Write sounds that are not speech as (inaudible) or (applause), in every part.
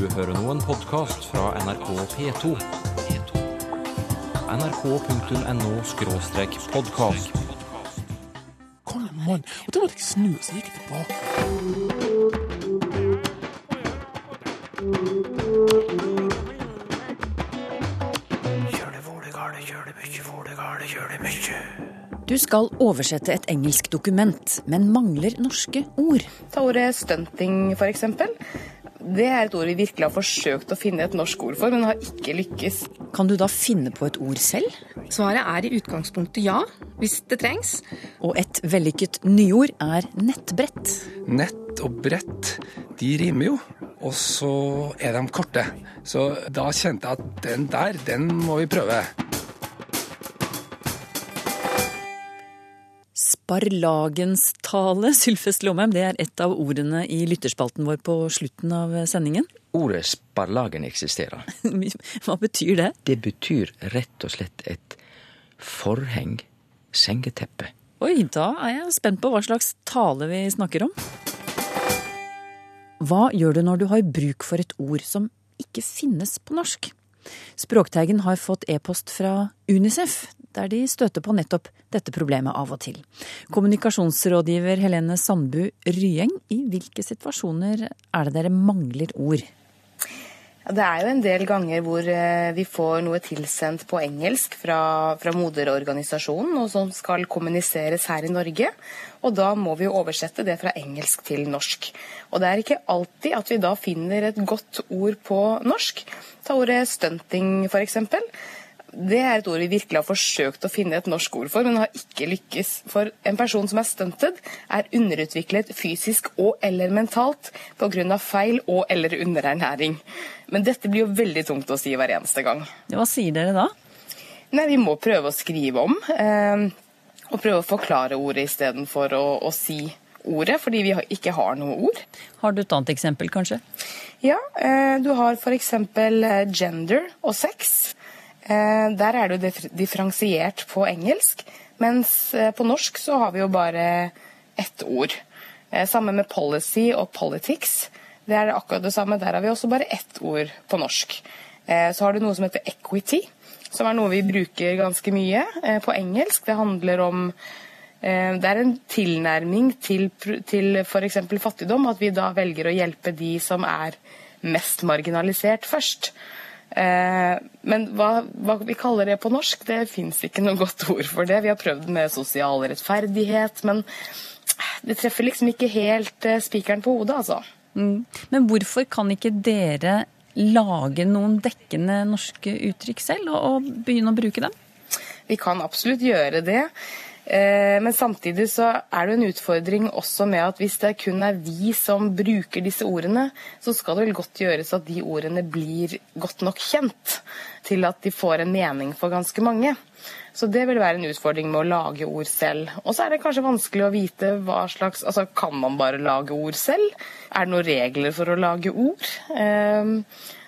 Du hører nå en podkast fra NRK P2. nrk.no-podkast. Kom igjen, mann. Og da måtte jeg snu, så gikk jeg tilbake. Du skal oversette et engelsk dokument, men mangler norske ord. Ta ordet stunting, for eksempel. Det er et ord vi virkelig har forsøkt å finne et norsk ord for, men har ikke lykkes. Kan du da finne på et ord selv? Svaret er i utgangspunktet ja, hvis det trengs. Og et vellykket nyord er nettbrett. Nett og brett, de rimer jo. Og så er de korte. Så da kjente jeg at den der, den må vi prøve. Sparlagenstale, (laughs) Sylfest Lomheim, det er et av ordene i lytterspalten vår på slutten av sendingen. Ordet sparlagen eksisterer. (laughs) Hva betyr det? Det betyr rett og slett et forheng, sengeteppe. Oi, da er jeg spent på hva slags tale vi snakker om. Hva gjør du når du har bruk for et ord som ikke finnes på norsk? Språkteigen har fått e-post fra Unicef, der de støter på nettopp dette problemet av og til. Kommunikasjonsrådgiver Helene Sandbu Ryeng, i hvilke situasjoner er det dere mangler ord? Det er jo en del ganger hvor eh, vi får noe tilsendt på engelsk fra, fra moderorganisasjonen, og som skal kommuniseres her i Norge. Og da må vi jo oversette det fra engelsk til norsk. Og det er ikke alltid at vi da finner et godt ord på norsk. Ta ordet stunting, f.eks. Det er et ord vi virkelig har forsøkt å finne et norsk ord for, men har ikke lykkes. For en person som er stunted, er underutviklet fysisk og eller mentalt pga. feil og eller underernæring. Men dette blir jo veldig tungt å si hver eneste gang. Hva sier dere da? Nei, Vi må prøve å skrive om, eh, og prøve å forklare ordet istedenfor å, å si ordet, fordi vi har, ikke har noe ord. Har du et annet eksempel, kanskje? Ja, eh, du har f.eks. gender og sex. Eh, der er det jo differensiert på engelsk, mens eh, på norsk så har vi jo bare ett ord. Eh, Samme med policy og politics. Det er akkurat det samme. Der har vi også bare ett ord på norsk. Så har du noe som heter equity, som er noe vi bruker ganske mye på engelsk. Det handler om det er en tilnærming til, til f.eks. fattigdom, at vi da velger å hjelpe de som er mest marginalisert først. Eh, Men hva, hva vi kaller det på norsk, det fins ikke noe godt ord for det. Vi har prøvd med sosial rettferdighet, men det treffer liksom ikke helt eh, spikeren på hodet, altså. Mm. Men hvorfor kan ikke dere lage noen dekkende norske uttrykk selv, og, og begynne å bruke dem? Vi kan absolutt gjøre det. Eh, Men samtidig så er det en utfordring også med at hvis det kun er vi som bruker disse ordene, så skal det vel godt gjøres at de ordene blir godt nok kjent til at de får en mening for ganske mange. Så det vil være en utfordring med å lage ord selv. Og så er det kanskje vanskelig å vite hva slags Altså, kan man bare lage ord selv? Er det noen regler for å lage ord? Eh,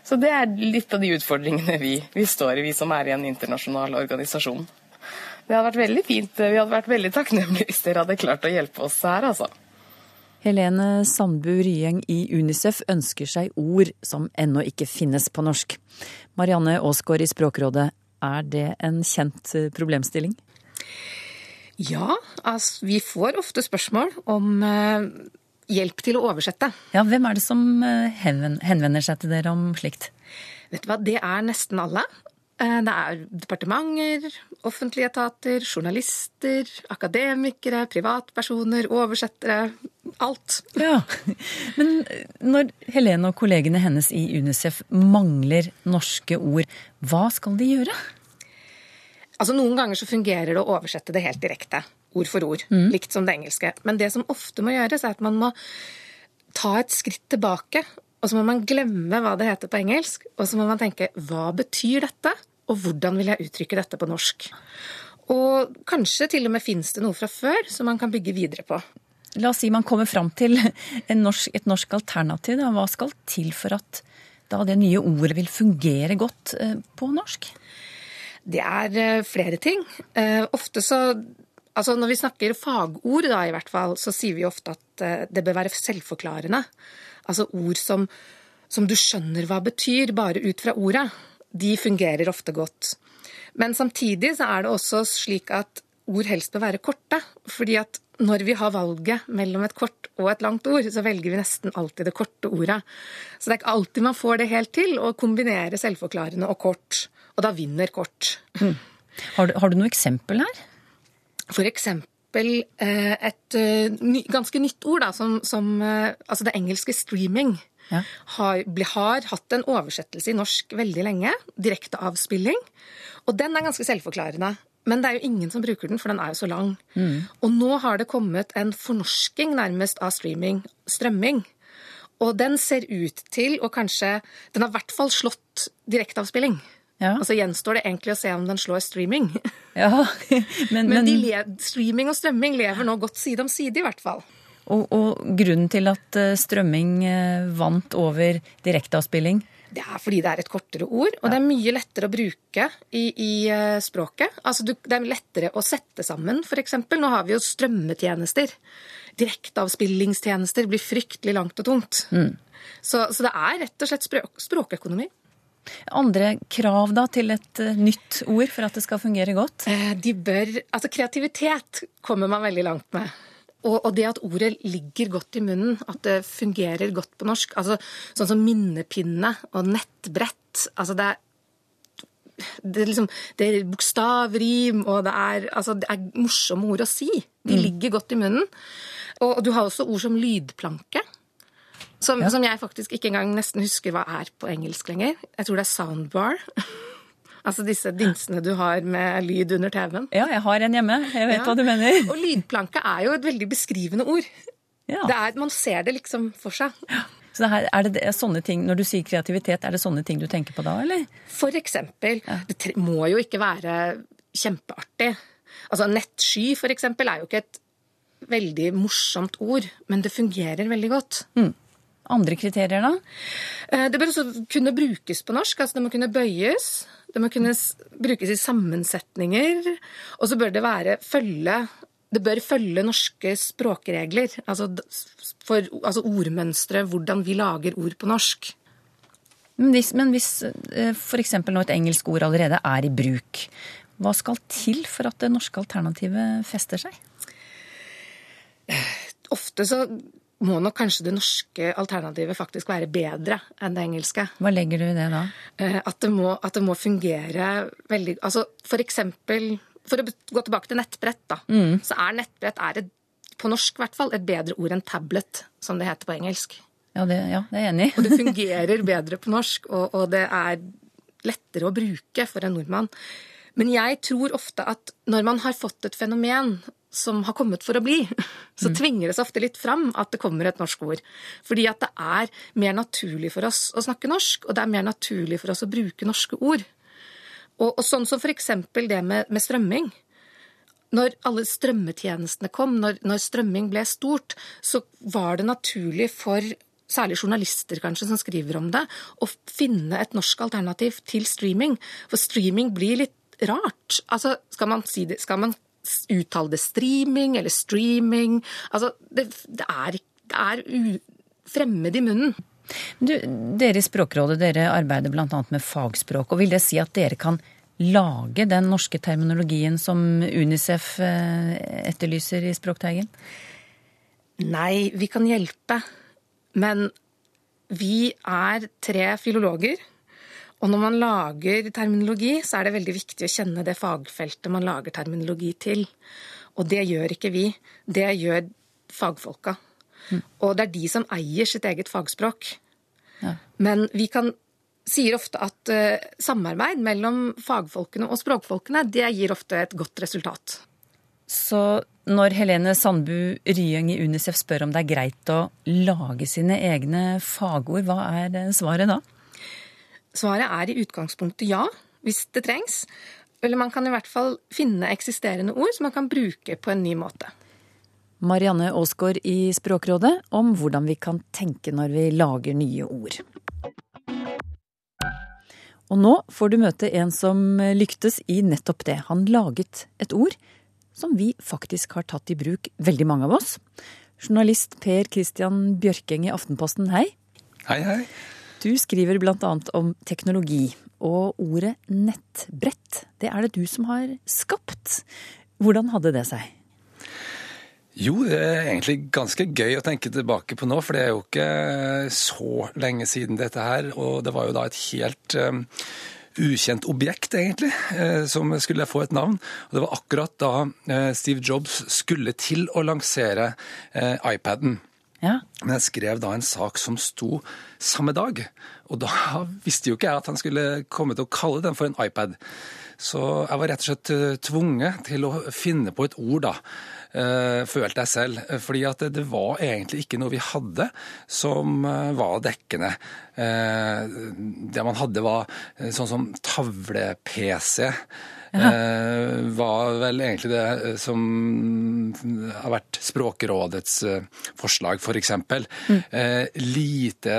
Så det er litt av de utfordringene vi, vi står i, vi som er i en internasjonal organisasjon. Det hadde vært veldig fint. Vi hadde vært veldig takknemlige hvis dere hadde klart å hjelpe oss her, altså. Helene Sandbu Ryeng i Unicef ønsker seg ord som ennå ikke finnes på norsk. Marianne Aasgaard i Språkrådet, er det en kjent eh, problemstilling? Ja, altså, vi får ofte spørsmål om eh, hjelp til å oversette. Ja, hvem er det som eh, henvender seg til dere om slikt? Vet du hva, det er nesten alle. Eh, Det er departementer, offentlige etater, journalister, akademikere, privatpersoner, oversettere. Alt. Ja, Men når Helene og kollegene hennes i Unicef mangler norske ord, hva skal de gjøre? Altså Noen ganger så fungerer det å oversette det helt direkte, ord for ord, likt som det engelske. Men det som ofte må gjøres, er at man må ta et skritt tilbake. Og så må man glemme hva det heter på engelsk, og så må man tenke hva betyr dette, og hvordan vil jeg uttrykke dette på norsk? Og kanskje til og med fins det noe fra før som man kan bygge videre på. La oss si man kommer fram til en norsk, et norsk alternativ. Da. Hva skal til for at da det nye ordet vil fungere godt eh, på norsk? Det er eh, flere ting. Eh, Ofte så Altså når vi snakker fagord, da i hvert fall, så sier vi ofte at det bør være selvforklarende. Altså ord som, som du skjønner hva betyr bare ut fra ordet, de fungerer ofte godt. Men samtidig så er det også slik at ord helst bør være korte. fordi at når vi har valget mellom et kort og et langt ord, så velger vi nesten alltid det korte ordet. Så det er ikke alltid man får det helt til å kombinere selvforklarende og kort. Og da vinner kort. Mm. Har, du, har, du, noe eksempel her? For eksempel eh, et uh, ganske nytt ord, da, som, som uh, altså det engelske streaming. Ja. Har, har, hatt en oversettelse i norsk veldig lenge. Direkteavspilling. Og den er ganske selvforklarende. Men det er jo ingen som bruker den, for den er jo så lang. Mm. Og nå har det kommet en fornorsking nærmest av streaming, strømming. Og den ser ut til å kanskje Den har i hvert fall slått direkteavspilling. Ja. Og så gjenstår det egentlig å se om den slår streaming. Ja, (laughs) men, (laughs) men, men streaming og strømming lever nå godt side om side, i hvert fall. Og, og grunnen til at eh, strømming eh, vant over direkteavspilling? Det er fordi det er et kortere ord, og det er mye lettere å bruke i, i eh, språket. Altså, det er lettere å sette sammen, f.eks. Nå har vi jo strømmetjenester. Direkteavspillingstjenester blir fryktelig langt og tungt. Mm. Så, så, det er rett og slett språk, språkøkonomi. Andre krav da til et nytt ord for at det skal fungere godt? De bør Altså kreativitet kommer man veldig langt med. Og, det at ordet ligger godt i munnen, at det fungerer godt på norsk. altså Sånn som minnepinne og nettbrett. altså det er det er, liksom, det er bokstavrim, og det er, altså, det er morsomme ord å si. De mm. ligger godt i munnen. Og, og, du har også ord som lydplanke. Som, ja. som jeg faktisk ikke engang nesten husker hva er på engelsk lenger. Jeg tror det er soundbar. (laughs) Altså disse dinsene du har med lyd under TV-en. Ja, jeg har en hjemme. Jeg vet ja. hva du mener. Og lydplanke er jo et veldig beskrivende ord. Ja. Er, man ser det liksom for seg. Ja. Så det her, er det sånne ting, Når du sier kreativitet, er det sånne ting du tenker på da, eller? For eksempel. Det må jo ikke være kjempeartig. Altså nettsky, for eksempel, er jo ikke et veldig morsomt ord, men det fungerer veldig godt. Mm. Andre kriterier, da? Eh, det bør også kunne brukes på norsk. altså Det må kunne bøyes. Det må kunne brukes i sammensetninger. Og så bør det være følge det bør følge norske språkregler, altså, for, altså ordmønstre, hvordan vi lager ord på norsk. Men hvis, men hvis eh, f.eks. et engelsk ord allerede er i bruk, hva skal til for at det norske alternativet fester seg? Ofte så må nok kanskje det norske alternativet faktisk være bedre enn det engelske. Hva legger du i det da? Eh, at det må, at det må fungere veldig Altså for eksempel For å gå tilbake til nettbrett, da. Mm. Så er nettbrett er et, på norsk i hvert fall et bedre ord enn tablet, som det heter på engelsk. Ja, det, ja, det er jeg enig i. og det fungerer bedre på norsk, og, og det er lettere å bruke for en nordmann. Men jeg tror ofte at når man har fått et fenomen som har kommet for å bli, (laughs) så mm. tvinger det seg ofte litt fram at det kommer et norsk ord. Fordi at det er mer naturlig for oss å snakke norsk, og det er mer naturlig for oss å bruke norske ord. Og, og sånn som for eksempel det med, med, strømming. Når alle strømmetjenestene kom, når, når strømming ble stort, så var det naturlig for særlig journalister kanskje som skriver om det, å finne et norsk alternativ til streaming. For streaming blir litt rart. Altså, skal man si det, skal man uttale det streaming eller streaming. Altså, det, det er, det er fremmed i munnen. Du, dere i Språkrådet dere arbeider bl.a. med fagspråk. og Vil det si at dere kan lage den norske terminologien som Unicef eh, etterlyser i Språkteigen? Nei, vi kan hjelpe. Men vi er tre filologer og når man lager terminologi, så er det veldig viktig å kjenne det fagfeltet man lager terminologi til. Og det gjør ikke vi. Det gjør fagfolka. Mm. Og det er de som eier sitt eget fagspråk. Ja. Men vi kan sier ofte at uh, samarbeid mellom fagfolkene og språkfolkene, det gir ofte et godt resultat. Så når Helene Sandbu Ryeng i Unicef spør om det er greit å lage sine egne fagord, hva er svaret da? Svaret er i utgangspunktet ja, hvis det trengs. Eller man kan i hvert fall finne eksisterende ord som man kan bruke på en ny måte. Marianne Aasgaard i Språkrådet om hvordan vi kan tenke når vi lager nye ord. Og nå får du møte en som lyktes i nettopp det. Han laget et ord som vi faktisk har tatt i bruk, veldig mange av oss. Journalist Per Christian Bjørkeng i Aftenposten, hei. Hei, hei. Du skriver bl.a. om teknologi, og ordet nettbrett, det er det du som har skapt. Hvordan hadde det seg? Jo, det er egentlig ganske gøy å tenke tilbake på nå, for det er jo ikke så lenge siden dette her. Og det var jo da et helt um, ukjent objekt, egentlig, uh, som skulle få et navn. Og det var akkurat da uh, Steve Jobs skulle til å lansere uh, iPaden. Ja. Men jeg skrev da en sak som sto samme dag, og da (laughs) visste jo ikke jeg at han skulle komme til å kalle den for en iPad. Så jeg var rett og slett tvunget til å finne på et ord, da. Uh, følte jeg selv. Fordi at det, var egentlig ikke noe vi hadde som uh, var dekkende. Det man hadde var sånn som tavle-PC. Eh, var vel egentlig det som har vært Språkrådets eh, forslag, f.eks. For mm. eh, lite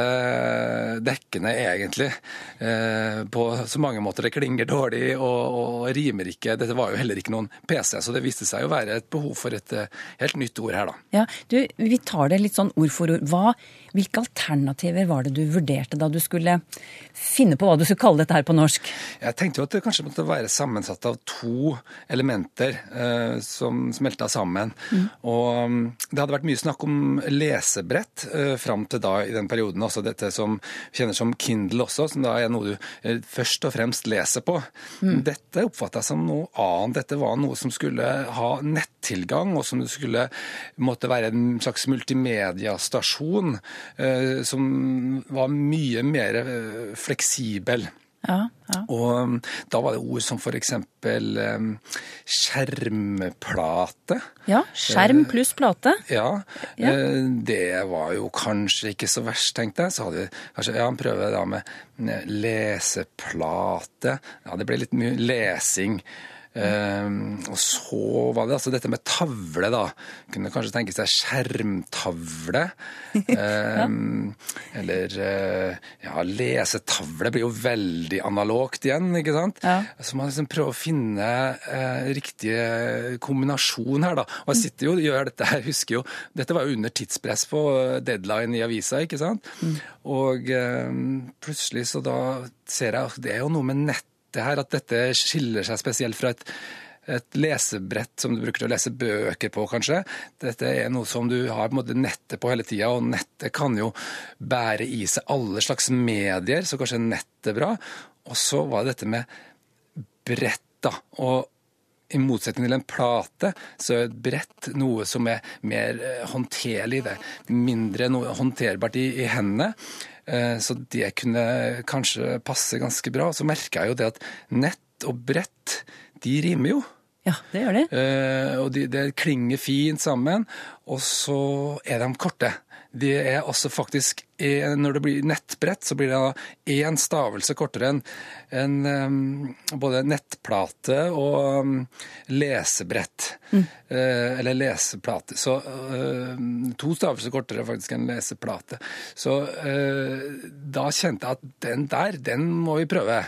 dekkende, egentlig. Eh, på så mange måter. Det klinger dårlig og, og, rimer ikke. Dette var jo heller ikke noen PC, så det viste seg å være et behov for et helt nytt ord her, da. Ja, du, Vi tar det litt sånn ord for ord. Hva, hvilke alternativer var det du vurderte da du skulle finne på hva du skulle kalle dette her på norsk? Jeg tenkte jo at det kanskje måtte være sammensatt av to elementer eh, som smelta sammen. Mm. Og um, det hadde vært mye snakk om lesebrett eh, fram til da i den perioden. Også dette som kjennes som Kindle også, som da er noe du eh, først og fremst leser på. Mm. Dette oppfatta jeg som noe annet. Dette var noe som skulle ha nettilgang, og som skulle måtte være en slags multimediastasjon som var mye mer eh, fleksibel. Ja, ja. Og um, da var det ord som f.eks. Um, skjermplate. Ja, skjerm pluss plate. Ja, ja, eh, det var jo kanskje ikke så verst, tenkte jeg. Så hadde vi kanskje, ja, prøve da med leseplate. Ja, det ble litt mye lesing. Um, og så var det altså dette med tavle, da. Kunne kanskje tenke seg skjermtavle. (laughs) ja. eller uh, ja, lesetavle blir jo veldig analogt igjen, ikke sant. Ja. Så man liksom prøver å finne eh, riktig kombinasjon her, da. Og jeg sitter jo og gjør dette her, husker jo Dette var jo under tidspress på deadline i avisa, ikke sant. Mm. Og eh, plutselig så da ser jeg at det er jo noe med nett det her, at dette skiller seg spesielt fra et, et lesebrett som du bruker til å lese bøker på, kanskje. Dette er noe som du har på en måte nettet på hele tida, og nettet kan jo bære i seg alle slags medier, så kanskje nettet er bra. Og så var det dette med brett, da. Og i motsetning til en plate, så er et brett noe som er mer eh, håndterlig. Det er mindre håndterbart i, i hendene. Eh, så det kunne kanskje passe ganske bra. Så merka jeg jo det at nett og brett, de rimer jo. Ja, det gjør de. og og de, klinger fint sammen. Og så er de korte. De er også faktisk Når det blir nettbrett, så blir det én stavelse kortere enn en, både nettplate og lesebrett. Mm. Uh, eller leseplate. Så to stavelser kortere faktisk enn leseplate. Så uh, da kjente jeg at den der, den må vi prøve.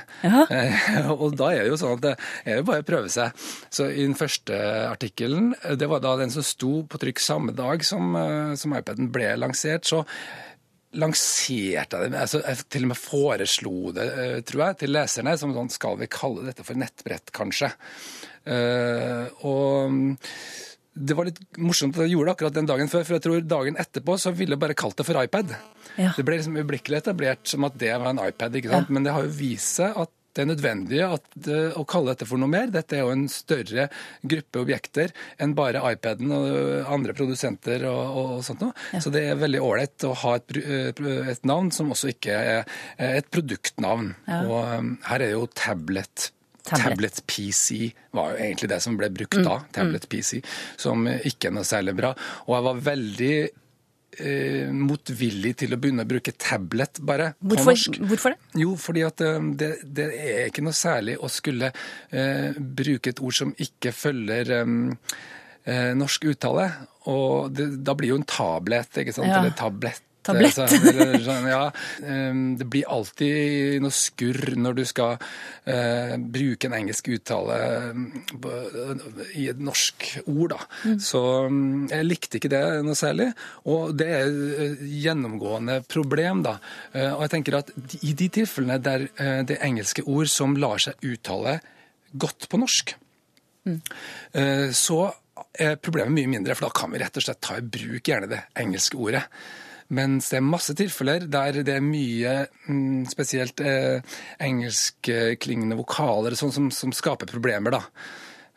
og da er det jo sånn at det er jo bare å prøve seg. Så i den første artikkelen, det var da den som sto på trykk samme dag som, som iPaden ble lansert, så lanserte jeg det, altså jeg til og med foreslo det, eh, tror jeg, til leserne, som sånn skal vi kalle dette for nettbrett, kanskje. Uh, og mm, det var litt morsomt at jeg gjorde det akkurat den dagen før, for jeg tror dagen etterpå så ville jeg bare kalt det for iPad. Ja. Det ble liksom ublikkelig etablert som at det var en iPad, ikke sant? Ja. men det har jo vist seg at det er nødvendig at, å kalle dette for noe mer. Dette er jo en større gruppe objekter enn bare iPaden og andre produsenter og, og sånt noe. Ja. Så det er veldig ålreit å ha et, et, navn som også ikke er et produktnavn. Ja. Og um, her er jo tablet Tablet. Tablet PC var jo egentlig det som ble brukt da. Mm. Tablet PC, som ikke er noe særlig bra. Og jeg var veldig eh, motvillig til å begynne å bruke tablet bare hvorfor, på norsk. Hvorfor det? Jo, fordi at eh, det, det, er ikke noe særlig å skulle eh, bruke et ord som ikke følger eh, eh norsk uttale. Og det, da blir jo en tablet, ikke sant? Ja. eller tablet Tablett. Eller sånn, ja, eh, det blir alltid noe skurr når du skal uh, bruke en engelsk uttale eh, i et norsk ord. Da. Mm. Så mm, jeg likte ikke det noe særlig. Og det er et gjennomgående problem. da. Eh, Og jeg tenker at i de tilfellene der eh, det er engelske ord som lar seg uttale godt på norsk, mm. så er problemet mye mindre, for da kan vi rett og slett ta i bruk gjerne det engelske ordet. Mens det er masse tilfeller der det er mye mm, spesielt eh, engelskklingende vokaler sånn som, som skaper problemer, da.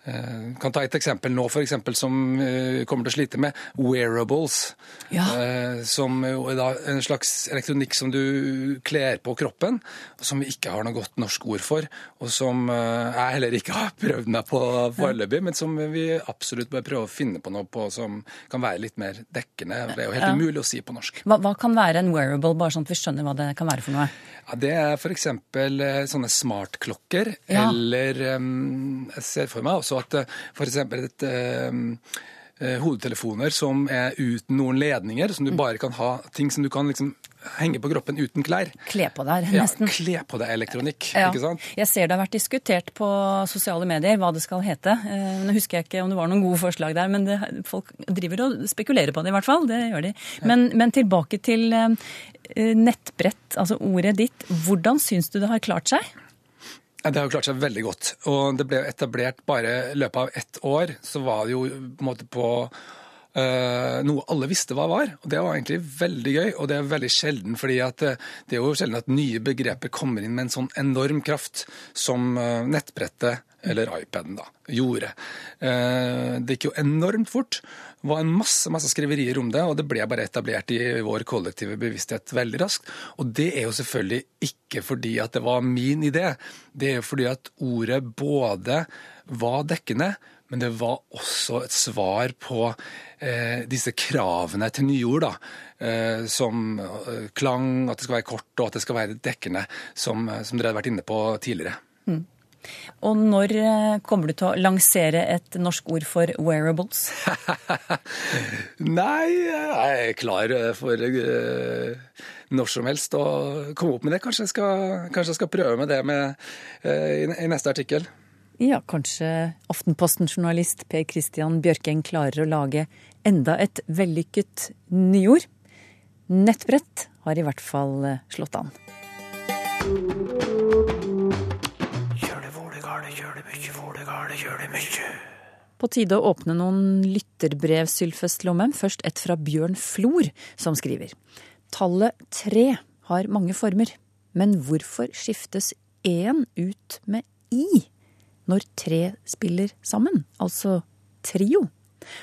Eh, kan ta et eksempel nå, for eksempel, som eh, kommer til å slite med wearables. Ja. Eh, som da en slags elektronikk som du kler på kroppen, og som vi ikke har noe godt norsk ord for, og som jeg heller ikke (laughs) har prøvd meg på foreløpig, men som vi absolutt bør prøve å finne på noe på som kan være litt mer dekkende. Det er jo helt Ja. umulig å si på norsk. Hva, hva kan være en wearable, bare sånn at vi skjønner hva det kan være for noe? Ja, det er f.eks. sånne smartklokker, Ja. eller Jeg ser for meg også at f.eks. et eh, hodetelefoner som er uten noen ledninger, som du bare kan ha ting som du kan liksom henge på kroppen uten klær. Kle på deg, Ja, nesten. kle på deg elektronikk, Ja. ikke sant? Jeg ser det har vært diskutert på sosiale medier hva det skal hete. Eh, Nå husker jeg ikke om det var noen gode forslag der, men det, folk driver og spekulerer på det i hvert fall. Det gjør de. Men, men tilbake til eh, nettbrett, altså ordet ditt. Hvordan syns du det har klart seg? Det har klart seg veldig godt. Og det ble etablert bare i løpet av ett år. Så var det jo på en måte på eh, noe alle visste hva var. Og det var egentlig veldig gøy, og det er veldig sjelden. fordi at eh, det er jo sjelden at nye begreper kommer inn med en sånn enorm kraft som eh, nettbrettet eller iPaden da, gjorde. Eh, det gikk jo enormt fort. Det var en masse masse skriverier om det, og det ble bare etablert i vår kollektive bevissthet veldig raskt. Og det er jo selvfølgelig ikke fordi at det var min idé. Det er jo fordi at ordet både var dekkende, men det var også et svar på eh, disse kravene til nye ord. da, eh, Som eh, klang, at det skal være kort og at det skal være dekkende, som, som dere hadde vært inne på tidligere. Og når eh, kommer du til å lansere et norsk ord for wearables? (laughs) Nei, jeg er klar for eh, når som helst å komme opp med det. Kanskje jeg skal, kanskje jeg skal prøve med det med, eh, i, i neste artikkel. Ja, kanskje Aftenposten-journalist Per Christian Bjørkeng klarer å lage enda et vellykket nyord. Nettbrett har i hvert fall eh, slått an. På tide å åpne noen lytterbrev, Sylfest Lomheim. Først et fra Bjørn Flor, som skriver. Tallet tre har mange former, men hvorfor skiftes én ut med i når tre spiller sammen? Altså trio.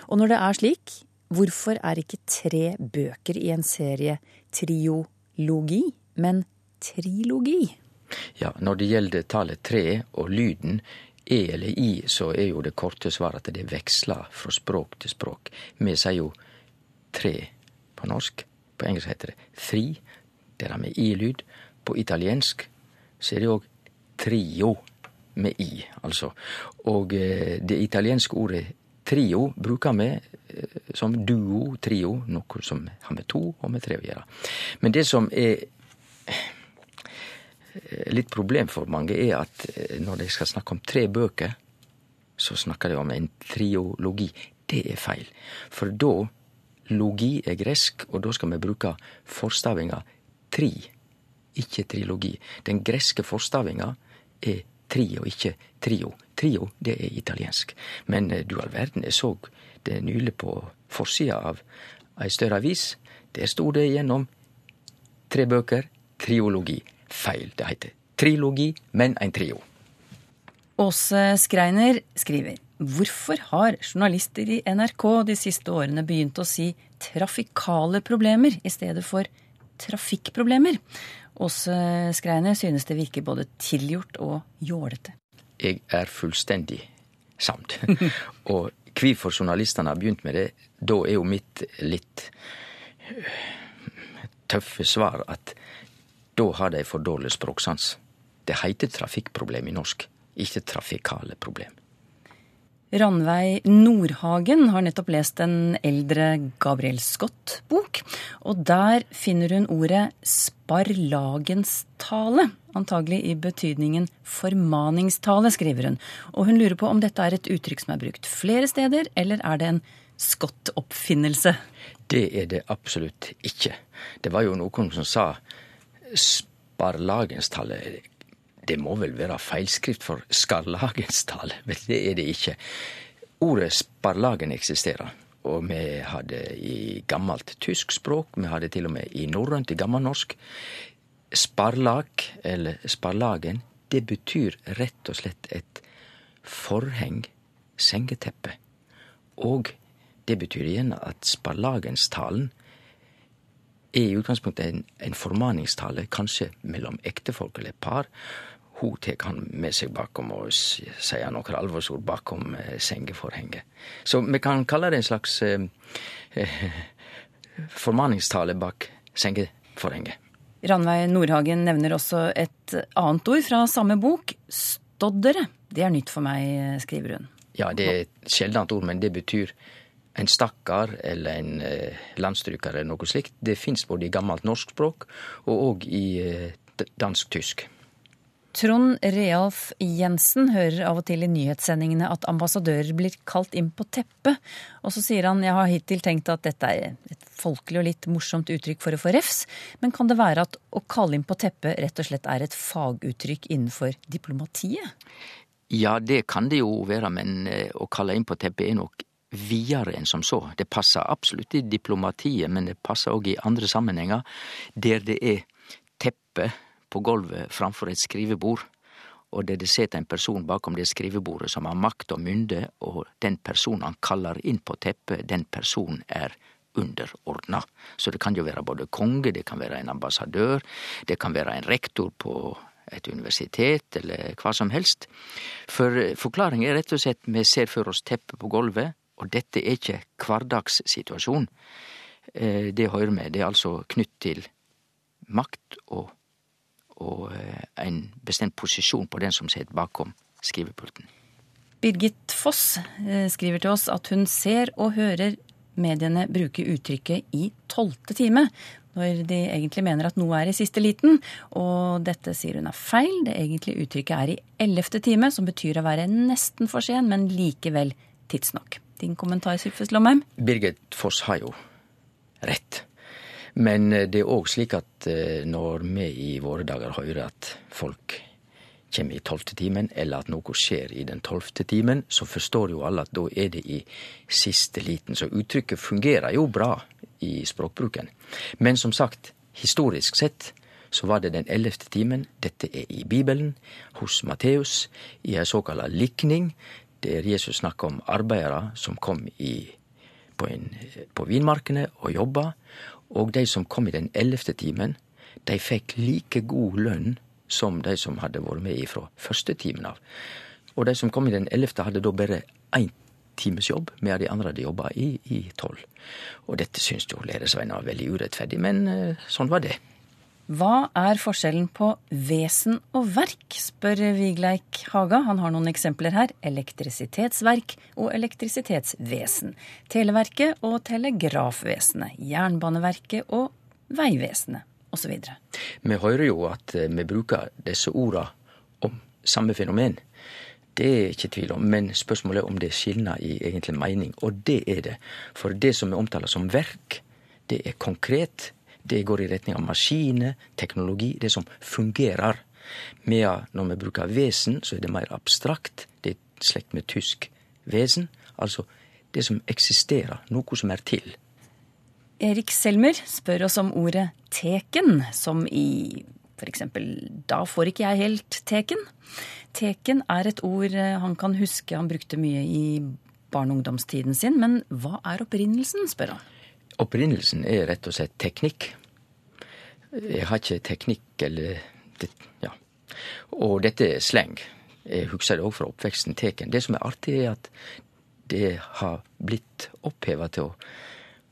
Og når det er slik, hvorfor er ikke tre bøker i en serie triologi, men trilogi? Ja, når det gjelder tallet tre og lyden e eller i, så er jo det korte svaret at det veksler fra språk til språk. Vi sier jo tre på norsk. På engelsk heter det fri. Det er med i-lyd. På italiensk så er det òg trio med i, altså. Og eh, det italienske ordet trio bruker vi eh, som duo, trio, noe som har med to og med tre å gjøre. Men det som er litt problem for mange, er at eh, når de skal snakke om tre bøker, så snakker de om en triologi. Det er feil. For da Logi er gresk, og da skal vi bruke forstavinga tri, ikke trilogi. Den greske forstavinga er tri og ikke trio. Trio, det er italiensk. Men eh, du all verden, jeg så det nylig på forsida av ei større avis. Der sto det gjennom tre bøker, triologi. Feil. Det heter trilogi, men en trio. Åse Skreiner skriver Hvorfor har journalister i NRK de siste årene begynt å si trafikale problemer i stedet for trafikkproblemer? Åse Skreiner synes det virker både tilgjort og jålete. Jeg er fullstendig samt. (laughs) og hvorfor journalistene har begynt med det, da er jo mitt litt tøffe svar at da har de for dårlig språksans. Det heter trafikkproblem i norsk, ikke trafikale problem. Ranveig Nordhagen har nettopp lest en eldre Gabriel Scott-bok, og der finner hun ordet sparlagenstale. Antagelig i betydningen formaningstale, skriver hun. Og hun lurer på om dette er et uttrykk som er brukt flere steder, eller er det en Scott-oppfinnelse? Det er det absolutt ikke. Det var jo noen som sa sparlagenstale. Det må vel være feilskrift for skarlagenstall, men det er det ikke. Ordet sparlagen eksisterer. Og vi hadde i gammelt tysk språk, vi hadde til og med i norrønt, i gammelnorsk. Sparlag, eller sparlagen, det betyr rett og slett et forheng, sengeteppe. Og det betyr igjen at sparlagenstalen er i utgangspunktet en, en formaningstale, kanskje mellom ektefolk eller par. Hun tar han med seg bakom og sier noen alvorsord bakom eh, sengeforhenget. Så vi kan kalle det en slags eh, eh formaningstale bak sengeforhenget. Ranveig Nordhagen nevner også et annet ord fra samme bok. Stoddere. Det er nytt for meg, skriver hun. Ja, det er et sjeldent ord, men det betyr en stakkar eller en eh, landstryker eller noe slikt. Det fins både i gammelt norsk språk og òg i eh, dansk-tysk. Trond Realf Jensen hører av og til i nyhetssendingene at ambassadører blir kalt inn på teppet. Og så sier han jeg har hittil tenkt at dette er et folkelig og litt morsomt uttrykk for å få refs, men kan det være at å kalle inn på teppet rett og slett er et faguttrykk innenfor diplomatiet? Ja, det kan det jo være, men eh, å kalle inn på teppet er nok videre enn som så. Det passer absolutt i diplomatiet, men det passer òg i andre sammenhenger der det er teppe på gulvet framfor et skrivebord, og der det sitter en person bakom det skrivebordet som har makt og mynde, og den personen han kaller inn på teppet, den personen er underordna. Så det kan jo være både konge, det kan være en ambassadør, det kan være en rektor på et universitet, eller hva som helst. For forklaringen er rett og slett vi ser for oss teppet på gulvet, og dette er ikke hverdagssituasjon. Eh, det hører med. Det er altså knytt til makt og, og eh, en bestemt posisjon på den som sitter bakom skrivepulten. Birgit Foss eh, skriver til oss at hun ser og hører mediene bruke uttrykket i tolvte time, når de egentlig mener at noe er i siste liten. Og dette sier hun er feil. Det egentlige uttrykket er i ellevte time, som betyr å være nesten for sen, men likevel tidsnok. Din kommentar, Sylfes Lomheim? Birgit Foss har jo rett. Men eh, det er òg slik at eh, når vi i våre dager hører at folk kommer i tolvte timen, eller at noe skjer i den tolvte timen, så forstår jo alle at da er det i siste liten. Så uttrykket fungerer jo bra i språkbruken. Men som sagt, historisk sett så var det den ellevte timen. Dette er i Bibelen, hos Matteus, i ei såkalla likning, der Jesus snakker om arbeidere som kom i, på, en, på vinmarkene og jobba. Og de som kom i den ellevte timen, de fikk like god lønn som de som hadde vært med ifra første timen av. Og de som kom i den ellevte, hadde da bare én times jobb, mens de andre hadde jobba i, tolv. Og dette syns jo læresveinen var veldig urettferdig, men eh, sånn var det. Hva er forskjellen på vesen og verk, spør Vigleik Haga. Han har noen eksempler her. Elektrisitetsverk og elektrisitetsvesen. Televerket og telegrafvesenet. Jernbaneverket og Vegvesenet osv. Vi hører jo at eh, vi bruker disse orda om samme fenomen. Det er ikke tvil om, men spørsmålet er om det skilner i egentlig mening. Og det er det. For det som vi omtaler som verk, det er konkret, det går i retning av maskiner, teknologi, det som fungerer. Medan når vi bruker vesen, så er det mer abstrakt. Det er slekt med tysk vesen. Altså det som eksisterer, noe som er til. Erik Selmer spør oss om ordet teken, som i f.eks. Da får ikke jeg helt teken. Teken er et ord han kan huske han brukte mye i barne- og ungdomstiden sin, men hva er opprinnelsen, spør han. Opprinnelsen er rett og slett teknikk. Jeg har ikke teknikk eller ja. Og dette er sleng. Jeg husker det òg fra oppveksten teken. Det som er artig, er at det har blitt oppheva til å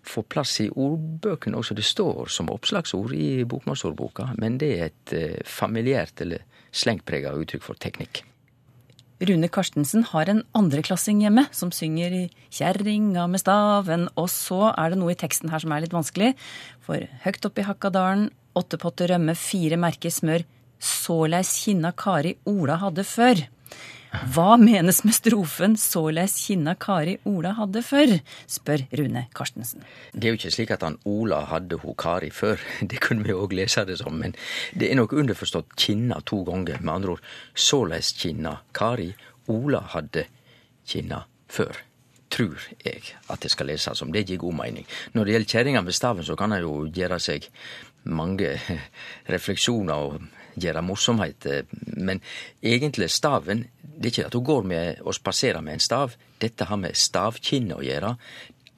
få plass i ordbøkene også. Det står som oppslagsord i bokmålsordboka, men det er et eh, familiært eller slengprega uttrykk for teknikk. Rune Karstensen har en andreklassing hjemme som synger i 'Kjerringa med staven', og så er det noe i teksten her som er litt vanskelig. For høgt oppe i Hakkadalen, åtte potter rømme, fire merker smør, såleis kinna Kari Ola hadde før. Hva menes med strofen 'såleis kinna Kari Ola hadde før', spør Rune Karstensen. Det er jo ikke slik at han Ola hadde ho Kari før, (laughs) det kunne vi òg lese det som, men det er nok underforstått kinna to ganger. Med andre ord, såleis kinna Kari Ola hadde kinna før. Trur jeg at det skal leses som. Det gir god mening. Når det gjelder kjerringa med staven, så kan han jo gjøre seg mange (laughs) refleksjoner og gjøre morsomheter, men egentlig staven Det er ikke at hun går med og spaserer med en stav. Dette har med stavkinne å gjøre.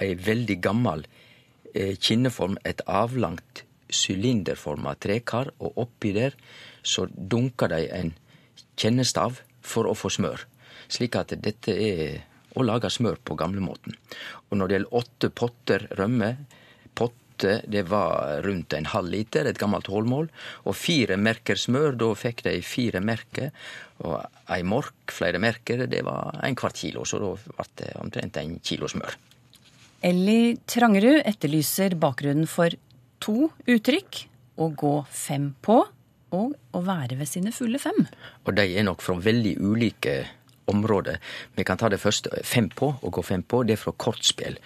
Ei veldig gammel eh, kinneform, et avlangt sylinderforma trekar, og oppi der så dunker de en kjennestav for å få smør. Slik at dette er å lage smør på gamlemåten. Og når det gjelder åtte potter rømme, potte det var rundt en halv liter, et gammelt hålmål, og fire merker smør, da fikk de fire merker, og ei mork, flere merker, det var en kvart kilo, så da ble det omtrent en kilo smør. Elly Trangerud etterlyser bakgrunnen for to uttrykk å gå fem på og å være ved sine fulle fem. Og de er nok fra veldig ulike områder. Vi kan ta det første, fem på, å gå fem på. Det er fra kortspill.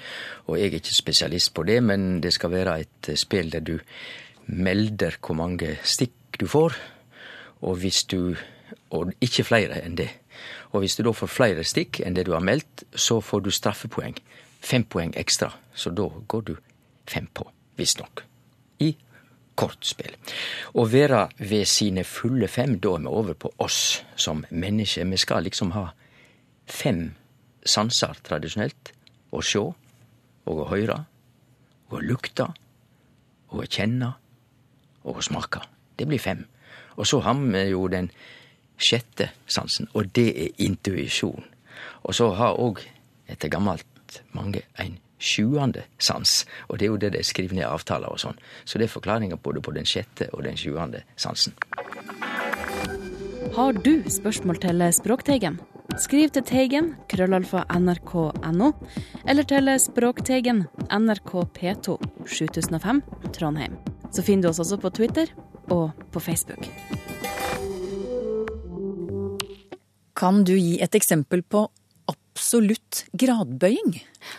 Og jeg er ikke spesialist på det, men det skal være et spill der du melder hvor mange stikk du får, og hvis du Og ikke flere enn det. Og hvis du da får flere stikk enn det du har meldt, så får du straffepoeng. Fem poeng ekstra. Så da går du fem på, visstnok. I kortspill. Å være ved sine fulle fem, da er vi over på oss som mennesker. Vi skal liksom ha fem sanser tradisjonelt. Å sjå, og å høyre, og å lukte, og å kjenne, og å smake. Det blir fem. Og så har vi jo den sjette sansen, og det er intuisjon. Og så har òg etter gammelt mange en sjuende sans, og det er jo det de skriver ned avtaler og sånn. Så det er forklaringa både på den sjette og den sjuende sansen. Har du spørsmål til Språkteigen? Skriv til Teigen, krøllalfa nrk.no, eller til Språkteigen, NRK P2, 7005, Trondheim. Så finner du oss også på Twitter og på Facebook. Kan du gi et eksempel på absolutt gradbøying?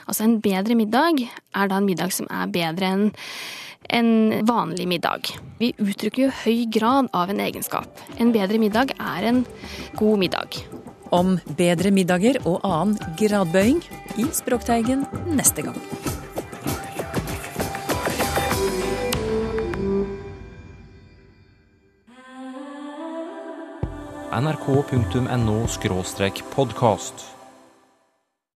Altså en bedre middag er da en middag som er bedre enn en vanlig middag. Vi uttrykker jo høy grad av en egenskap. En bedre middag er en god middag. Om bedre middager og annen gradbøying i Språkteigen neste gang. nrk.no podkast.